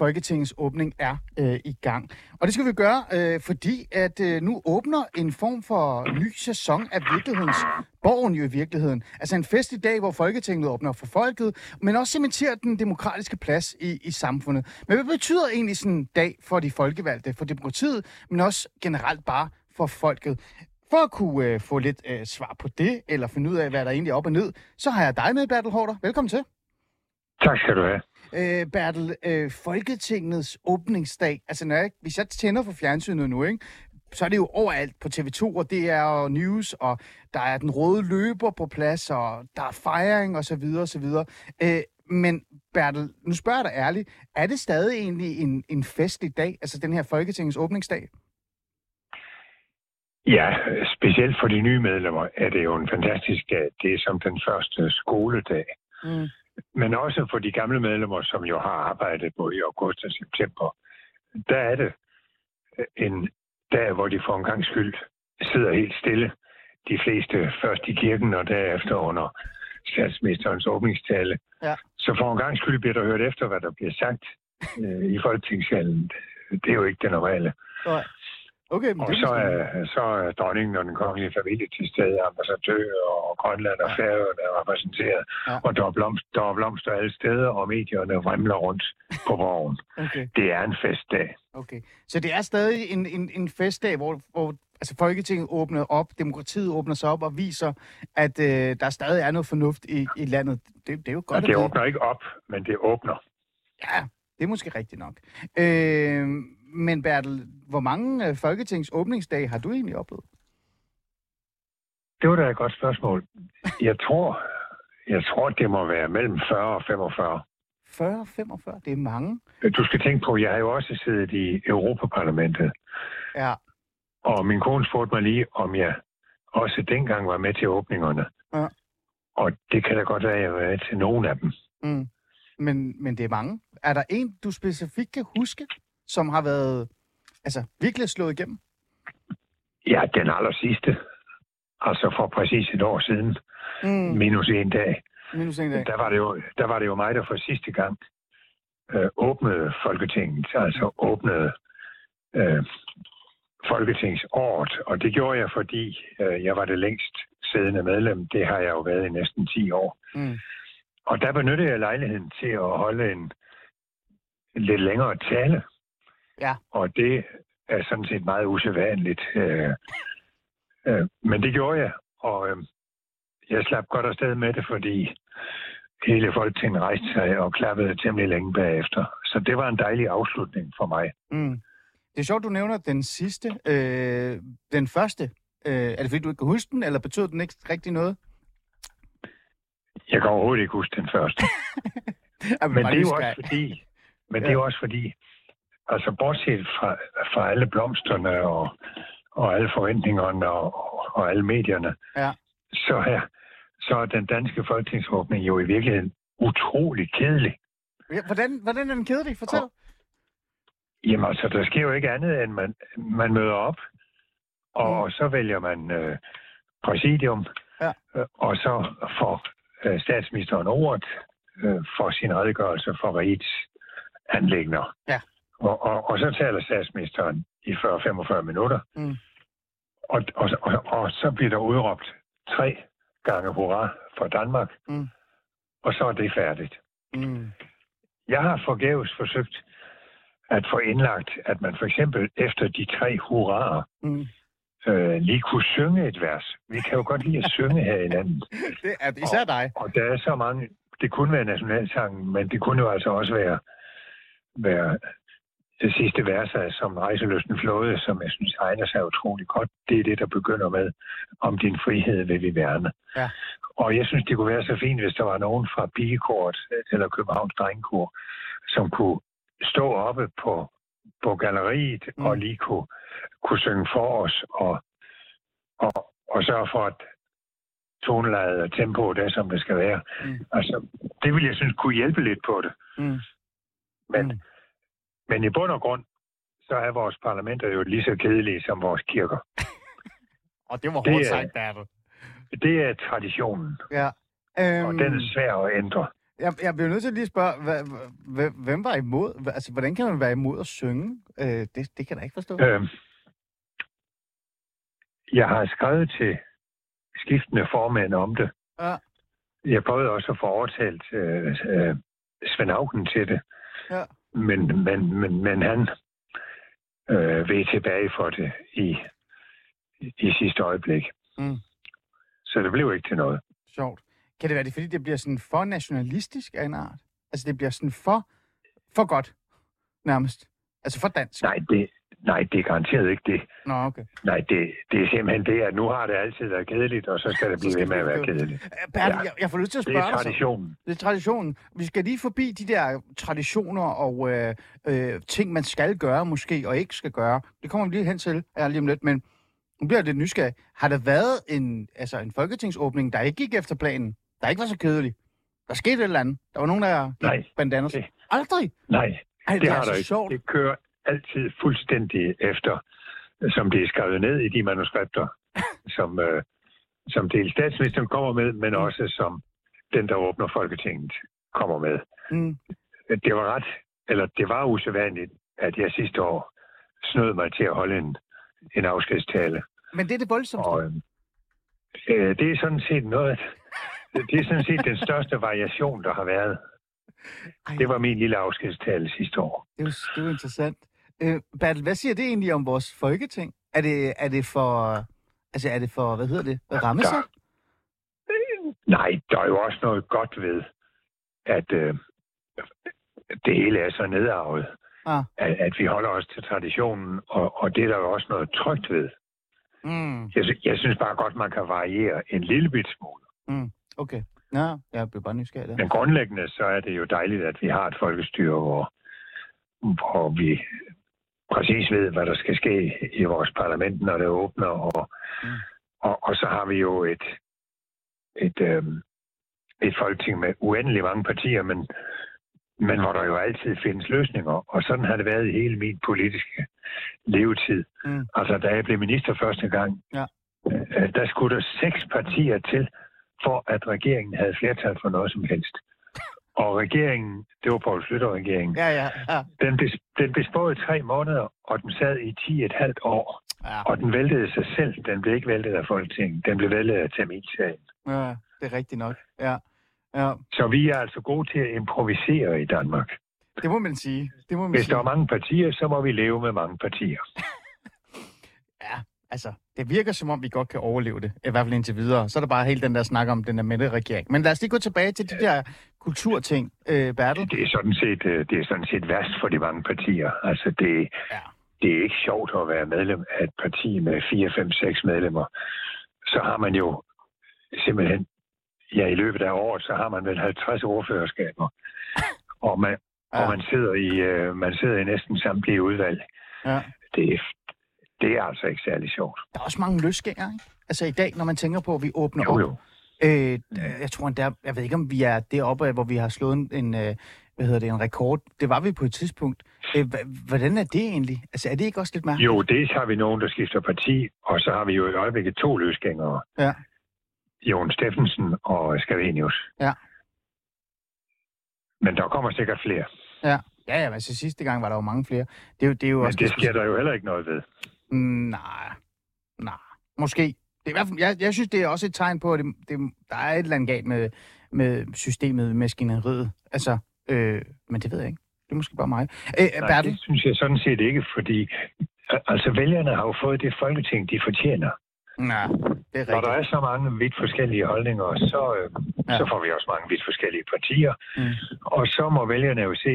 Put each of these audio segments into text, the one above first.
Folketingets åbning er øh, i gang. Og det skal vi gøre, øh, fordi at øh, nu åbner en form for ny sæson af virkelighedens borgen jo i virkeligheden. Altså en fest i dag, hvor Folketinget åbner for folket, men også cementerer den demokratiske plads i, i samfundet. Men hvad betyder egentlig sådan en dag for de folkevalgte, for demokratiet, men også generelt bare for folket? For at kunne øh, få lidt øh, svar på det, eller finde ud af, hvad der egentlig er op og ned, så har jeg dig med, Bertel Hårder. Velkommen til. Tak skal du have. Øh, Bertel, øh, Folketingets åbningsdag, altså når jeg, hvis jeg tænder for fjernsynet nu, ikke, så er det jo overalt på TV2, og det er jo news, og der er den røde løber på plads, og der er fejring, og så videre, og så videre. Øh, men Bertel, nu spørger jeg dig ærligt, er det stadig egentlig en, en festlig dag, altså den her Folketingets åbningsdag? Ja, specielt for de nye medlemmer er det jo en fantastisk dag. Det er som den første skoledag. Mm. Men også for de gamle medlemmer, som jo har arbejdet både i august og september, der er det en dag, hvor de for en gang skyld sidder helt stille. De fleste først i kirken og derefter under statsministerens åbningstale. Ja. Så for en gang skyld bliver der hørt efter, hvad der bliver sagt øh, i folketingssalen. Det er jo ikke det normale. Nej. Okay, men og så er, så er dronningen og den kongelige familie til stede, ambassadører og Grønland og Færøerne er repræsenteret. Ja. Og der er, blomst, der er blomster alle steder, og medierne vrimler rundt på borgen. okay. Det er en festdag. Okay, så det er stadig en, en, en festdag, hvor, hvor altså Folketinget åbner op, demokratiet åbner sig op og viser, at øh, der stadig er noget fornuft i, i landet. Det, det er jo godt ja, det åbner ikke op, men det åbner. Ja, det er måske rigtigt nok. Øh, men Bertel, hvor mange øh, Folketings åbningsdage har du egentlig oplevet? Det var da et godt spørgsmål. Jeg tror, jeg tror, det må være mellem 40 og 45. 40 og 45, det er mange. Du skal tænke på, jeg har jo også siddet i Europaparlamentet. Ja. Og min kone spurgte mig lige, om jeg også dengang var med til åbningerne. Ja. Og det kan da godt være, at jeg var med til nogle af dem. Mm. Men, men det er mange. Er der en, du specifikt kan huske? Som har været altså, virkelig slået igennem? Ja, den aller sidste. Altså for præcis et år siden. Mm. Minus en dag. Minus en dag. Der var det jo, der var det jo mig, der for sidste gang øh, åbnede Folketinget. Altså åbnede øh, Folketingsåret. Og det gjorde jeg, fordi øh, jeg var det længst siddende medlem. Det har jeg jo været i næsten 10 år. Mm. Og der benyttede jeg lejligheden til at holde en, en lidt længere tale Ja. Og det er sådan set meget usædvanligt. Øh, øh, men det gjorde jeg, og øh, jeg slap godt afsted med det, fordi hele Folketinget rejste sig og klappede temmelig længe bagefter. Så det var en dejlig afslutning for mig. Mm. Det er sjovt, du nævner den sidste. Øh, den første, øh, er det fordi, du ikke kan huske den, eller betød den ikke rigtig noget? Jeg kan overhovedet ikke huske den første. men det er jo også fordi, men ja. det er også fordi, Altså bortset fra, fra alle blomsterne og, og alle forventningerne og, og alle medierne, ja. så, er, så er den danske folketingsåbning jo i virkeligheden utrolig kedelig. Ja, hvordan, hvordan er den kedelig? Fortæl. Og, jamen altså, der sker jo ikke andet, end man, man møder op, og mm. så vælger man øh, præsidium, ja. øh, og så får øh, statsministeren ordet øh, for sin redegørelse for rigets anlægner. Ja. Og, og, og så taler statsministeren i 40-45 minutter. Mm. Og, og, og, og så bliver der udråbt tre gange hurra for Danmark. Mm. Og så er det færdigt. Mm. Jeg har forgæves forsøgt at få indlagt, at man for eksempel efter de tre hurraer mm. øh, lige kunne synge et vers. Vi kan jo godt lide at synge her i landet. Det er især dig. Og, og der er så mange... Det kunne være nationalsangen, men det kunne jo altså også være, være det sidste vers er som rejseløsten flåde, som jeg synes egner sig utrolig godt. Det er det, der begynder med, om din frihed vil vi værne. Ja. Og jeg synes, det kunne være så fint, hvis der var nogen fra Pigekort eller Københavns Drengekor, som kunne stå oppe på, på galleriet mm. og lige kunne, kunne synge for os og, og, og sørge for, at tonelaget og tempoet er, som det skal være. Mm. Altså, det vil jeg synes kunne hjælpe lidt på det. Mm. Men mm. Men i bund og grund, så er vores parlamenter jo lige så kedelige som vores kirker. og det var hårdt sagt, Bertel. Det er traditionen. Ja. Um, og den er svær at ændre. jeg, jeg bliver nødt til at lige spørge, hvad, hvad, hvem var imod? Altså, hvordan kan man være imod at synge? Øh, det, det kan jeg da ikke forstå. Øh, jeg har skrevet til skiftende formænd om det. Ja. Jeg prøvede også at få overtalt øh, øh, Svend Augen til det. Ja. Men, men, men, men han øh, ved tilbage for det i, i sidste øjeblik. Mm. Så det blev ikke til noget. Sjovt. Kan det være det, fordi det bliver sådan for nationalistisk af en art? Altså, det bliver sådan for, for godt, nærmest. Altså for dansk. Nej, det, nej, det er garanteret ikke det. Nå, okay. Nej, det, det er simpelthen det, at nu har det altid været kedeligt, og så skal det blive ved med at være kedeligt. Øh, Bertel, Ja. jeg, jeg får lyst til at Det spørge er dig så. traditionen. Det er traditionen. Vi skal lige forbi de der traditioner og øh, øh, ting, man skal gøre måske, og ikke skal gøre. Det kommer vi lige hen til her lige om lidt, men nu bliver jeg lidt nysgerrig. Har der været en, altså en folketingsåbning, der ikke gik efter planen? Der ikke var så kedelig? Der skete et eller andet. Der var nogen, der Nej. bandanas. Det- Aldrig? Nej, Ej, det, det har er der så ikke. sjovt. Det kører altid fuldstændig efter, som det er skrevet ned i de manuskripter, som, øh, som dels statsministeren kommer med, men også som den, der åbner Folketinget, kommer med. Mm. Det var ret, eller det var usædvanligt, at jeg sidste år snød mig til at holde en, en afskedstale. Men det er det voldsomste. Og øh, øh, det er sådan set noget, det er sådan set den største variation, der har været. Ej, Det var min lille afskedstale sidste år. det, er det er interessant. Øh, Bertel, hvad siger det egentlig om vores folketing? Er det, er det for... Altså, er det for, hvad hedder det? Rammesat? Nej, der er jo også noget godt ved, at øh, det hele er så nedarvet. Ah. At, at vi holder os til traditionen, og, og det er der jo også noget trygt ved. Mm. Jeg, jeg synes bare godt, man kan variere en lille bit smule. Mm. Okay. Nå, jeg bliver bare nysgerrig der. Men grundlæggende så er det jo dejligt, at vi har et folkestyre, hvor, hvor vi præcis ved, hvad der skal ske i vores parlament, når det åbner. Og, Mm. og, og så har vi jo et, et, øhm, et folketing med uendelig mange partier, men, men hvor der jo altid findes løsninger. Og sådan har det været i hele min politiske levetid. Mm. Altså, da jeg blev minister første gang, Ja. øh, der skulle der seks partier til, for at regeringen havde flertal for noget som helst. Og regeringen, det var Poul Slytter-regeringen, Ja, ja, ja. den, den bestod i tre måneder, og den sad i 10 et halvt år. ja. Og den væltede sig selv. Den blev ikke væltet af Folketinget. Den blev væltet af Tamilsagen. Ja, det er rigtigt nok. Ja. ja, Så vi er altså gode til at improvisere i Danmark. det må man sige. Det må man Hvis sige. der er mange partier, så må vi leve med mange partier. Ja, altså, det virker som om, vi godt kan overleve det. I hvert fald indtil videre. Så er der bare hele den der snak om den der Mette-regering. Men lad os lige gå tilbage til de der kulturting, øh, Bertel. Det er sådan set, øh, det er sådan set værst for de mange partier. Altså, det, Ja. det er ikke sjovt at være medlem af et parti med 4, 5, 6 medlemmer. Så har man jo simpelthen, ja, i løbet af året, så har man vel 50 ordførerskaber. Og man, Ja. og man sidder i, øh, man sidder i næsten samtlige udvalg. Ja. Det, er- det er altså ikke særlig sjovt. Der er også mange løsgængere, ikke? Altså i dag, når man tænker på, at vi åbner Jo, op. jo. Øh, jeg tror endda, jeg ved ikke, om vi er deroppe, hvor vi har slået en, en øh, hvad hedder det, en rekord. Det var vi på et tidspunkt. Øh, hvordan er det egentlig? Altså, er det ikke også lidt mærkeligt? Jo, dels har vi nogen, der skifter parti, og så har vi jo i øjeblikket to løsgængere. Ja. Jon Steffensen og Scavenius. Ja. Men der kommer sikkert flere. Ja, ja, ja altså sidste gang var der jo mange flere. Det er jo, det er jo Men også... det sker der jo heller ikke noget ved. Mm, Nej, nej. Måske. Det er i hvert fald, jeg, jeg synes, det er også et tegn på, at det, det, der er et eller andet galt med, med systemet, maskineriet. Altså, øh, men det ved jeg ikke. Det er måske bare mig. Øh, Nej, Bertel? det synes jeg sådan set ikke, fordi al- altså vælgerne har jo fået det folketing, de fortjener. Nej, det er Når der rigtigt. er så mange vidt forskellige holdninger, så, øh, ja. så får vi også mange vidt forskellige partier. Mm. Og så må vælgerne jo se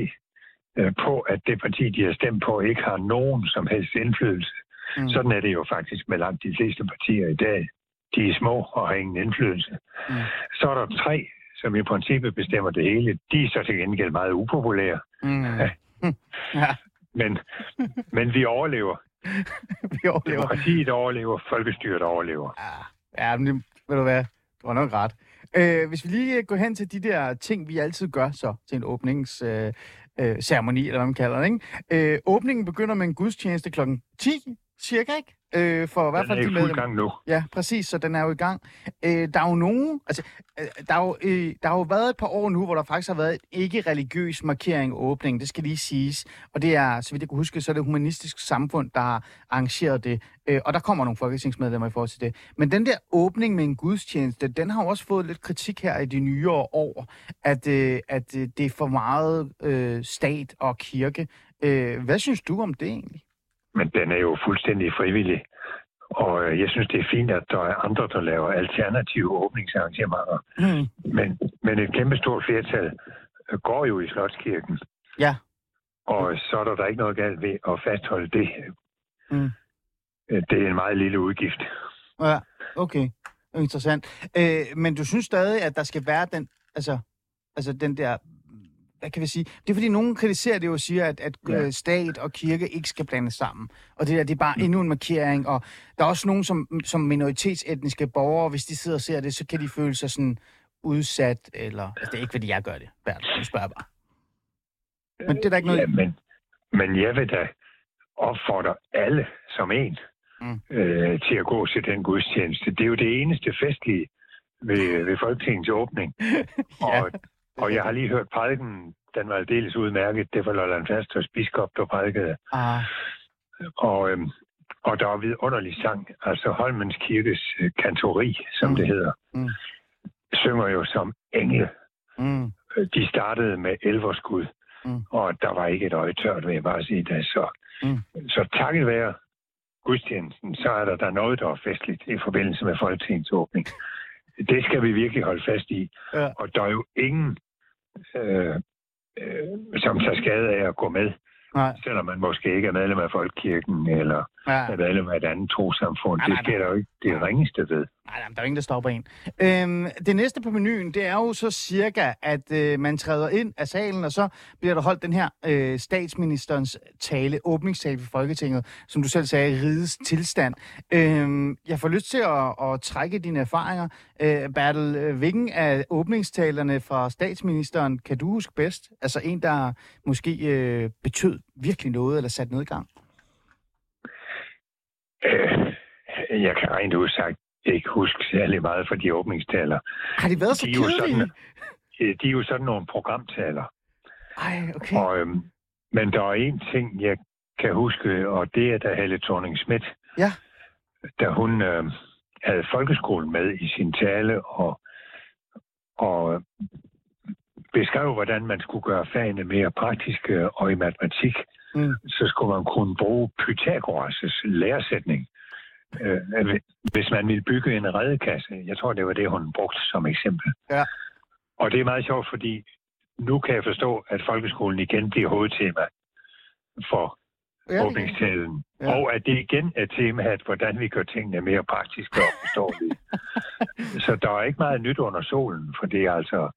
øh, på, at det parti, de har stemt på, ikke har nogen som helst indflydelse. Mm. Sådan er det jo faktisk med langt de fleste partier i dag. De er små og har ingen indflydelse. Mm. Så er der tre, som i princippet bestemmer det hele. De er så til gengæld meget upopulære. Mm. ja, Men, men vi overlever. vi overlever. Demokratiet overlever, folkestyret overlever. Ja, ja men det, ved du hvad, du har nok ret. Øh, hvis vi lige går hen til de der ting, vi altid gør så til en åbningsceremoni, øh, øh, ceremoni, eller hvad man kalder det, ikke? Øh, åbningen begynder med en gudstjeneste klokken 10, cirka, ikke? øh, for i hvert fald den er de i fuld medlemmer. gang nu. Ja, præcis, så den er jo i gang. Øh, der er jo nogen, altså, øh, der, er jo, øh, der har jo været et par år nu, hvor der faktisk har været en ikke-religiøs markering af åbningen, det skal lige siges. Og det er, så vidt jeg kan huske, så er det Humanistisk Samfund, der har arrangeret det. Øh, og der kommer nogle folketingsmedlemmer i forhold til det. Men den der åbning med en gudstjeneste, den har jo også fået lidt kritik her i de nyere år, at, øh, at øh, det er for meget øh, stat og kirke. Øh, hvad synes du om det egentlig? Men den er jo fuldstændig frivillig. Og øh, jeg synes, det er fint, at der er andre, der laver alternative åbningsarrangementer. Hmm. Men, men et kæmpestort flertal øh, går jo i Slotskirken. Ja. Og så er der, der ikke noget galt ved at fastholde det. Mm. Øh, Det er en meget lille udgift. Ja, okay. Interessant. Øh, men du synes stadig, at der skal være den, altså, altså den der, hvad kan vi sige? Det er fordi, nogen kritiserer det jo og siger, at, at Ja. ja. stat og kirke ikke skal blandes sammen. Og det der, det er bare endnu en markering. Og der er også nogen som, som minoritetsetniske borgere, hvis de sidder og ser det, så kan de føle sig sådan udsat, eller... Altså, det er ikke, fordi jeg gør det, Bert. Nu spørger bare. Men det er der ikke noget... Ja, men, men jeg vil da opfordre alle som en Mm. øh, til at gå til den gudstjeneste. Det er jo det eneste festlige ved, ved Folketingets åbning. ja, Og, og jeg har lige hørt prædiken, den var aldeles udmærket. Det var Lolland Fasters biskop, der prædikede. ah, Og, øhm, og der var vidunderlig sang. Altså Holmens Kirkes øh, kantori, som Mm. det hedder, Mm. synger jo som engle. mm, Øh, De startede med elverskud, Mm. og der var ikke et øje tørt, vil jeg bare sige det. Så, Mm. så takket være gudstjenesten, så er der, der er noget, der er festligt i forbindelse med Folketingets åbning. Det skal vi virkelig holde fast i. Ja. Og der er jo ingen, øh, øh, som tager skade af at gå med, nej, selvom man måske ikke er medlem af Folkekirken eller ja. er medlem af et andet trosamfund. Nej, Det sker der jo ikke det ringeste ved. Nej, nej, der er jo ingen, der stopper en. Øhm, det næste på menuen, det er jo så cirka, at øh, man træder ind af salen, og så bliver der holdt den her øh, statsministerens tale, åbningstale for Folketinget, som du selv sagde, rigets tilstand. Øhm, jeg får lyst til at, at trække dine erfaringer. Øh, Bertel, øh, hvilken af åbningstalerne fra statsministeren kan du huske bedst? Altså en, der måske øh, betød virkelig noget, eller satte noget i gang? Øh, jeg kan rent udsagt ikke huske særlig meget for de åbningstaler. Har de været så De er sådan- Øh, De er jo sådan nogle programtaler. Ej, okay. Og, øhm, men der er en ting, jeg kan huske, og det er da Helle thorning Schmidt, Ja. da hun øh, havde folkeskolen med i sin tale og, og beskrev, hvordan man skulle gøre fagene mere praktiske, og i matematik, Mm. så skulle man kunne bruge Pythagoras' læresætning. Øh, hvis man ville bygge en redekasse. Jeg tror, det var det, hun brugte som eksempel. Ja. Og det er meget sjovt, fordi nu kan jeg forstå, at folkeskolen igen bliver hovedtema for Ja, åbningstalen. Ja. Og at det igen er temaet, hvordan vi gør tingene mere praktiske og forståelige. så der er ikke meget nyt under solen, for det er altså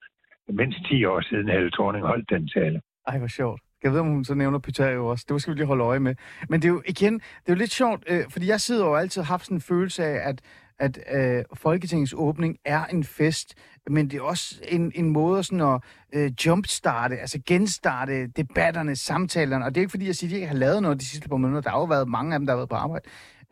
mindst 10 år siden Helle Thorning holdt den tale. Ej, hvor sjovt. Jeg ved, om hun så nævner Pythagoras. Det skal vi lige holde øje med. Men det er jo igen, det er jo lidt sjovt, øh, fordi jeg sidder jo altid og har haft sådan en følelse af, at, at øh, Folketingets åbning er en fest, men det er også en, en måde sådan at øh, jumpstarte, altså genstarte debatterne, samtalerne. Og det er ikke fordi, jeg siger, at de ikke har lavet noget de sidste par måneder. Der har jo været mange af dem, der har været på arbejde.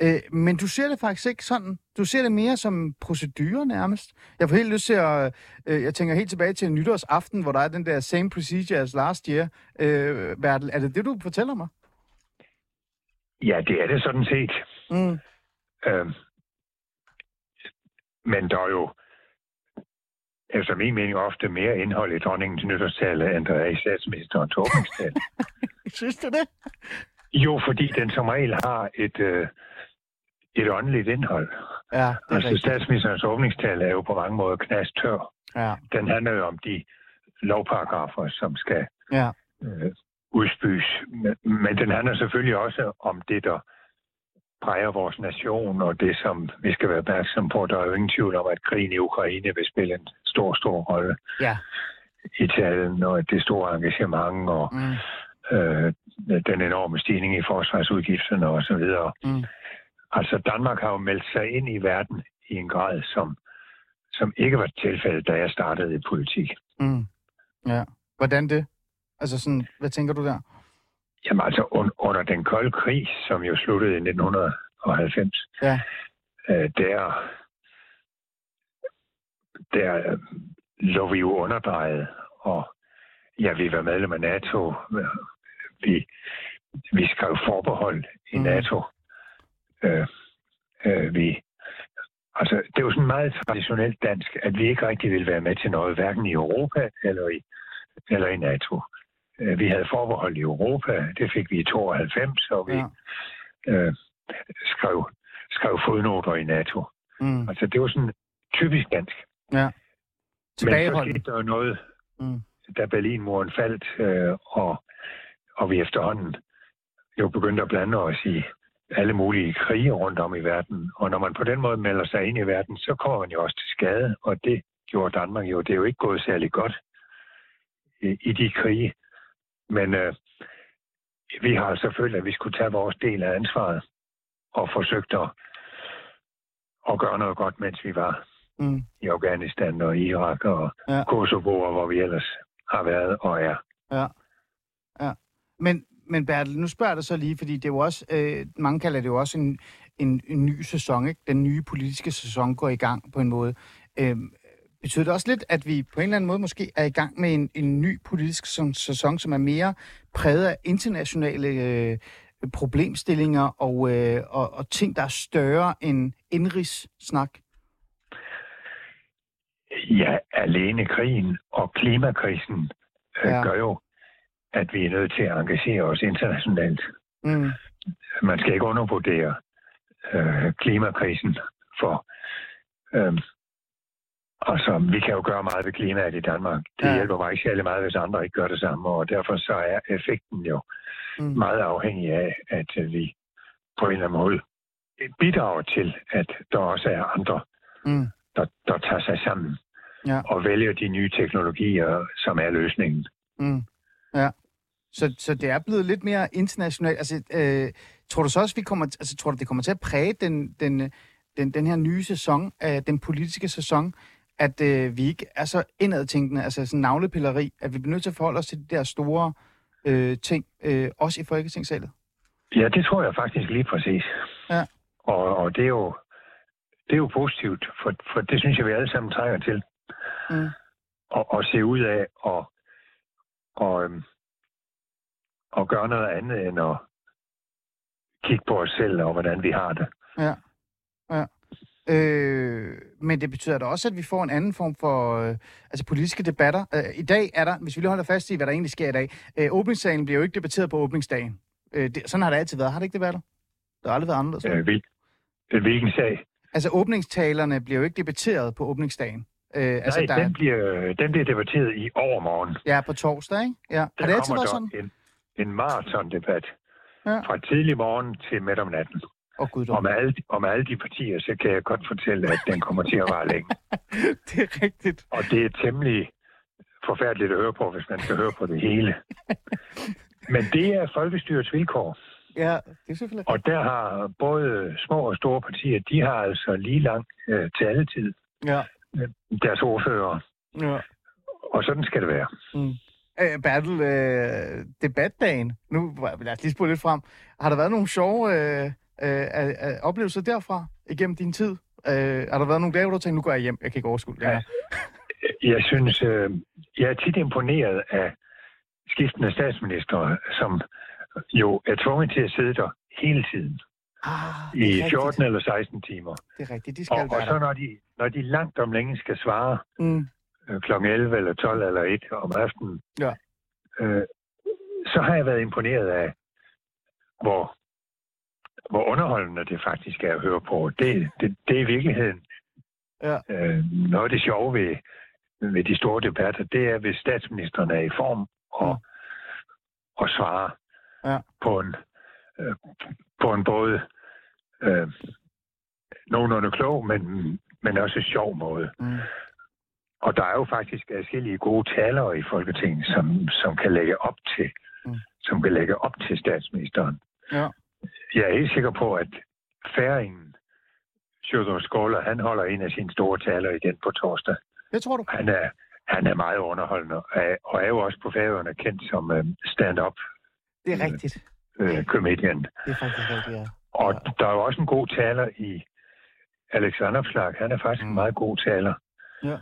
Øh, men du ser det faktisk ikke sådan. Du ser det mere som procedure nærmest. Jeg får helt lyst til at... Øh, jeg tænker helt tilbage til nytårsaften, hvor der er den der same procedure as last year. Øh, Bertel, er det det, du fortæller mig? Ja, det er det sådan set. Mm. Øh, men der er jo efter min mening ofte mere indhold i dronningens nytårstale, end der er i statsministerens åbningstale. Synes du det? jo, fordi den som regel har et, øh, et åndeligt indhold. Ja, det er Altså rigtigt. statsministerens åbningstale er jo på mange måder knastør. Ja, Den handler jo om de lovparagrafer, som skal ja. øh, udspys. Men, men den handler selvfølgelig også om det, der præger vores nation, og det, som vi skal være opmærksom på. Der er jo ingen tvivl om, at krigen i Ukraine vil spille en stor, stor rolle Ja. i talen, og det store engagement, og Mm. øh, den enorme stigning i forsvarsudgifterne osv. Mm. Altså, Danmark har jo meldt sig ind i verden i en grad, som, som ikke var tilfældet, da jeg startede i politik. Mm. Ja. Hvordan det? Altså sådan, hvad tænker du der? Jamen altså, un, under den kolde krig, som jo sluttede i 90. Ja. Øh, der, der lå vi jo underdrejet, og ja, vi var medlem af NATO. Vi, vi skrev forbehold i Mhm. NATO. Øh, øh, vi, altså, det var sådan meget traditionelt dansk, at vi ikke rigtig ville være med til noget, hverken i Europa eller i, eller i NATO. Øh, vi havde forbehold i Europa, det fik vi i 92, og vi Ja. øh, skrev, skrev fodnoter i NATO. Mm. Altså, det var sådan typisk dansk. Ja. Men så skete der jo noget, Mm. da Berlinmuren faldt, øh, og, og vi efterhånden jo begyndte at blande os i alle mulige krige rundt om i verden. Og når man på den måde melder sig ind i verden, så kommer man jo også til skade, og det gjorde Danmark jo. Det er jo ikke gået særlig godt i, i de krige. Men øh, vi har selvfølgelig, at vi skulle tage vores del af ansvaret og forsøgt at, at gøre noget godt, mens vi var Mm. i Afghanistan og Irak og ja. Kosovo, og hvor vi ellers har været og er. Ja. ja. Men, men Bertel, nu spørger jeg dig så lige, fordi det er jo også, øh, mange kalder det jo også en, en, en ny sæson, ikke? Den nye politiske sæson går i gang på en måde. Øh, betyder det også lidt, at vi på en eller anden måde måske er i gang med en, en ny politisk sæson- som er mere præget af internationale øh, problemstillinger og, øh, og, og ting, der er større end indrigssnak? Ja, alene krigen og klimakrisen øh, ja. gør jo, at vi er nødt til at engagere os internationalt. Mm. Man skal ikke undervurdere øh, klimakrisen, for øh, altså, vi kan jo gøre meget ved klimaet i Danmark. Det Ja. hjælper mig ikke særlig meget, hvis andre ikke gør det samme, og derfor så er effekten jo Mm. meget afhængig af, at øh, vi på en eller anden måde bidrager til, at der også er andre, Mm. der, der tager sig sammen Ja. og vælger de nye teknologier, som er løsningen. Mm. Ja. Så, så det er blevet lidt mere internationalt. Altså, øh, tror du så også, vi kommer, altså, tror du, det kommer til at præge den, den, den, den her nye sæson, øh, den politiske sæson, at øh, vi ikke er så indadtænkende, altså sådan navlepilleri, at vi bliver nødt til at forholde os til de der store øh, ting, øh, også i Folketingssalen? Ja, det tror jeg faktisk lige præcis. Ja. Og, og det, er jo, det er jo positivt, for, for det synes jeg, vi alle sammen trænger til. Mm. Og, og se ud af og, og, øhm, og gøre noget andet end at kigge på os selv og hvordan vi har det. Ja. ja. Øh, men det betyder da også, at vi får en anden form for øh, altså politiske debatter. Øh, I dag er der, hvis vi lige holder fast i, hvad der egentlig sker i dag, øh, åbningsdagen bliver jo ikke debatteret på åbningsdagen. Øh, det, sådan har det altid været. Har det ikke det været der? Det har aldrig været anderledes. Øh, hvil, hvilken sag? Altså åbningstalerne bliver jo ikke debatteret på åbningsdagen. Øh, altså, Nej, der, den bliver, den bliver debatteret i overmorgen. Ja, på torsdag, ikke? Ja. Har Der det altid været sådan? En, en maratondebat Ja. fra tidlig morgen til midt om natten. Oh, gud, med, alle, med alle de partier, så kan jeg godt fortælle, at den kommer til at vare længe. det er rigtigt. Og det er temmelig forfærdeligt at høre på, hvis man skal høre på det hele. Men det er folkestyrets vilkår. Ja, det er selvfølgelig. Og der har både små og store partier, de har altså lige lang øh, taletid, Ja. øh, deres ordfører. ja. Og sådan skal det være. Mm. Øh, Bertel, øh, debatdagen. Nu lad os lige spole lidt frem. Har der været nogle sjove øh, øh, øh, øh, oplevelser derfra igennem din tid? Øh, har der været nogle dage, hvor du tænkte, nu går jeg hjem, jeg kan ikke overskue det her? Jeg synes, øh, jeg er tit imponeret af skiftende statsminister, som jo er tvunget til at sidde der hele tiden Ah, i rigtigt. 14 eller 16 timer. Det er rigtigt, de skal Og, og så når de, når de langt om længe skal svare Mm. Øh, kl. 11 eller 12 eller 1 om aftenen, Ja. øh, så har jeg været imponeret af, hvor, hvor underholdende det faktisk er at høre på. Det, det, det er i virkeligheden Ja. øh, noget af det sjove ved, ved de store debatter, det er, hvis statsministeren er i form og, Mm. og svarer Ja. på, en, øh, på en både øh, nogenlunde klog, men, men også sjov måde. Mm. Og der er jo faktisk adskillige gode talere i Folketinget, som, som kan lægge op til, Mm. som kan lægge op til statsministeren. Ja. Jeg er helt sikker på, at færingen Sjødor Skåler, han holder en af sine store taler igen på torsdag. Det tror du? Han er, han er meget underholdende, og er, jo også på færøerne kendt som øh, stand-up Det er rigtigt. øh, comedian. Det er faktisk rigtigt, ja. Og ja. der er jo også en god taler i Alex Vanopslag. Han er faktisk mm. en meget god taler. Ja.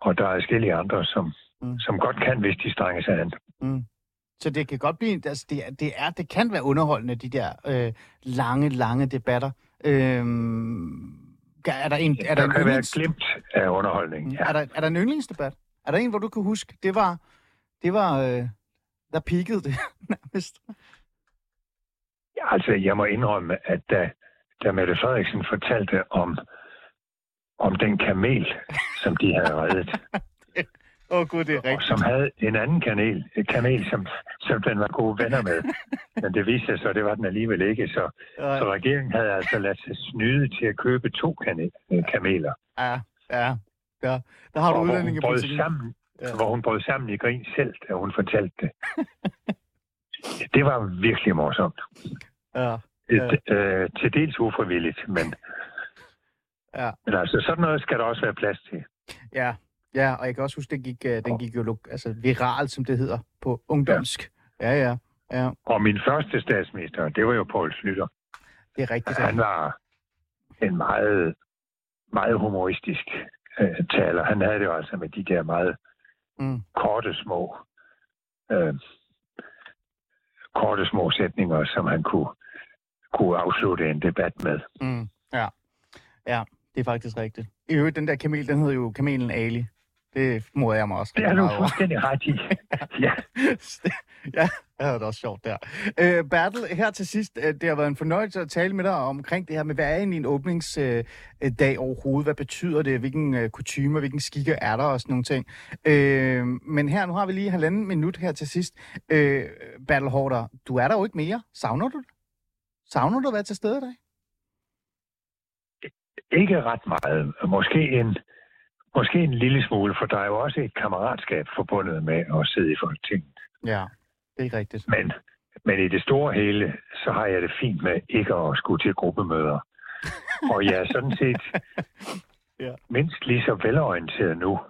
Og der er forskellige andre, som, Mm. som godt kan, hvis de strænger sig an. Mm. Så det kan godt blive, altså det, er, det, er, det kan være underholdende, de der øh, lange, lange debatter. Øhm, er der en, er der Der en kan være yndlings, glimt af underholdning. Mm. Ja. er, der, er der en yndlingsdebat? Er der en, hvor du kan huske, det var, det var, øh, der peakede det nærmest? Ja, Altså, jeg må indrømme, at da, da Mette Frederiksen fortalte om, om den kamel, som de havde reddet, Åh oh, gud, det er og rigtigt. som havde en anden kanel, kamel, som, som den var gode venner med. Men det viste sig så, det var den alligevel ikke. Så, Ja, så regeringen havde altså ladt sig snyde til at købe to kane- øh, kameler. ja, ja, ja. Der har du og brød udlændingepolitikken. sammen, Ja. ja. hvor hun brød sammen i grin selv, da hun fortalte det. det var virkelig morsomt. Ja, Et, øh, til dels ufrivilligt, men, ja, men altså, sådan noget skal der også være plads til. ja. Ja, og jeg kan også huske, den gik, øh, den gik jo altså, viral, som det hedder, på ungdomsk. Ja, ja, ja. Og min første statsminister, det var jo Poul Slytter. Det er rigtigt. Han var en meget, meget humoristisk øh, taler. Han havde det jo altså med de der meget Mm. korte små øh, korte små sætninger, som han kunne, kunne afslutte en debat med. Mm. Ja. ja, det er faktisk rigtigt. I øvrigt, den der kamel, den hedder jo kamelen Ali. Det moder jeg mig også Det er du fuldstændig ret i. ja, ja, det havde det også sjovt der. Øh, Bertel, her til sidst, øh, det har været en fornøjelse at tale med dig omkring det her med, hvad er egentlig en åbningsdag øh, dag overhovedet? Hvad betyder det? Hvilken øh, kutume, hvilken skikke er der og sådan nogle ting? Øh, men her, nu har vi lige halvanden minut her til sidst. Øh, Bertel Hårder, du er der jo ikke mere. Savner du det? Savner du at være til stede i dag? Ikke ret meget. Måske en, måske en lille smule, for der er jo også et kammeratskab forbundet med at sidde i Folketinget. Ja, det er rigtigt. Men, men i det store hele, så har jeg det fint med ikke at skulle til gruppemøder. Og jeg er sådan set Ja. mindst lige så velorienteret nu,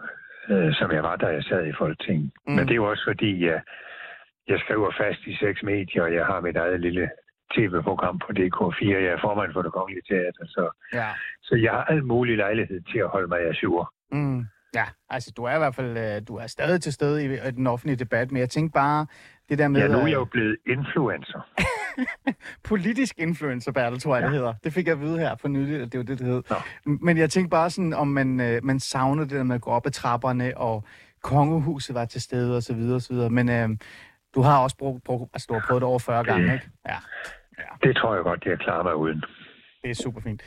øh, som jeg var, da jeg sad i Folketinget. Mm. Men det er jo også fordi, jeg, jeg skriver fast i seks medier, og jeg har mit eget lille tv-program på DK4. Jeg er formand for det kongelige teater, så, Ja. så jeg har al mulig lejlighed til at holde mig af sur. Mm. Ja, altså du er i hvert fald øh, du er stadig til stede i, den offentlige debat, men jeg tænker bare det der med... Ja, nu er jeg øh, jo blevet influencer. politisk influencer, Bertel, tror jeg, ja. det hedder. Det fik jeg at vide her for nylig, at det var det, det hed. Nå. Men jeg tænkte bare sådan, om man, øh, man savner det der med at gå op ad trapperne, og kongehuset var til stede, og så videre, og så videre. Men øh, du har også brugt, brugt, altså, du har prøvet det over 40 gange, ikke? Ja, Det tror jeg godt, jeg klarer mig uden. det er super fint.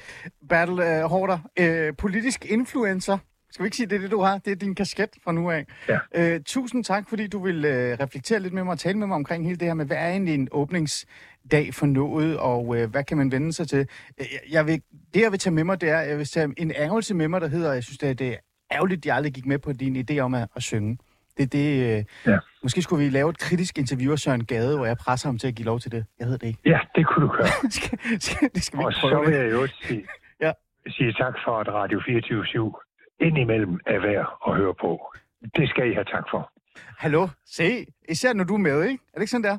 Bertel øh, Hårder, øh, politisk influencer. Skal vi ikke sige, det er det, du har? Det er din kasket fra nu af. Ja. Øh, tusind tak, fordi du vil øh, reflektere lidt med mig og tale med mig omkring hele det her med, hvad er egentlig en åbningsdag for noget, og øh, hvad kan man vende sig til? Øh, Jeg vil, det, jeg vil tage med mig, det er, jeg vil tage en ærgelse med mig, der hedder, jeg synes, det er, det er ærgerligt, at jeg aldrig gik med på din idé om at, at synge. Det det, øh, Ja. Måske skulle vi lave et kritisk interview af Søren Gade, hvor jeg presser ham til at give lov til det. Jeg ved det ikke. Ja, det kunne du gøre. skal, skal, det skal vi Og ikke så prøve vil jeg jo sige, Ja. sige tak for, at Radio 24-7 indimellem er værd at høre på. Det skal I have tak for. Hallo, se, især når du er med, ikke? Er det ikke sådan der?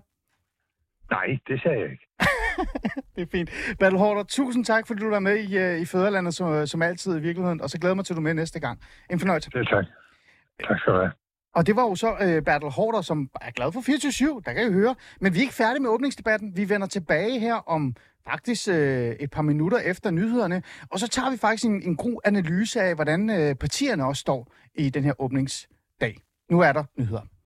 Nej, det sagde jeg ikke. Det er fint. Bertel Hårder, tusind tak, fordi du var med i, øh, i Fæderlandet, som, som altid i virkeligheden, og så glæder mig til, at du er med næste gang. En fornøjelse. Det tak. Tak skal du have. Og det var jo så øh, Bertel Hårder, som er glad for 24-7, der kan I høre. Men vi er ikke færdige med åbningsdebatten. Vi vender tilbage her om faktisk øh, et par minutter efter nyhederne. Og så tager vi faktisk en, en god analyse af, hvordan øh, partierne også står i den her åbningsdag. Nu er der nyheder.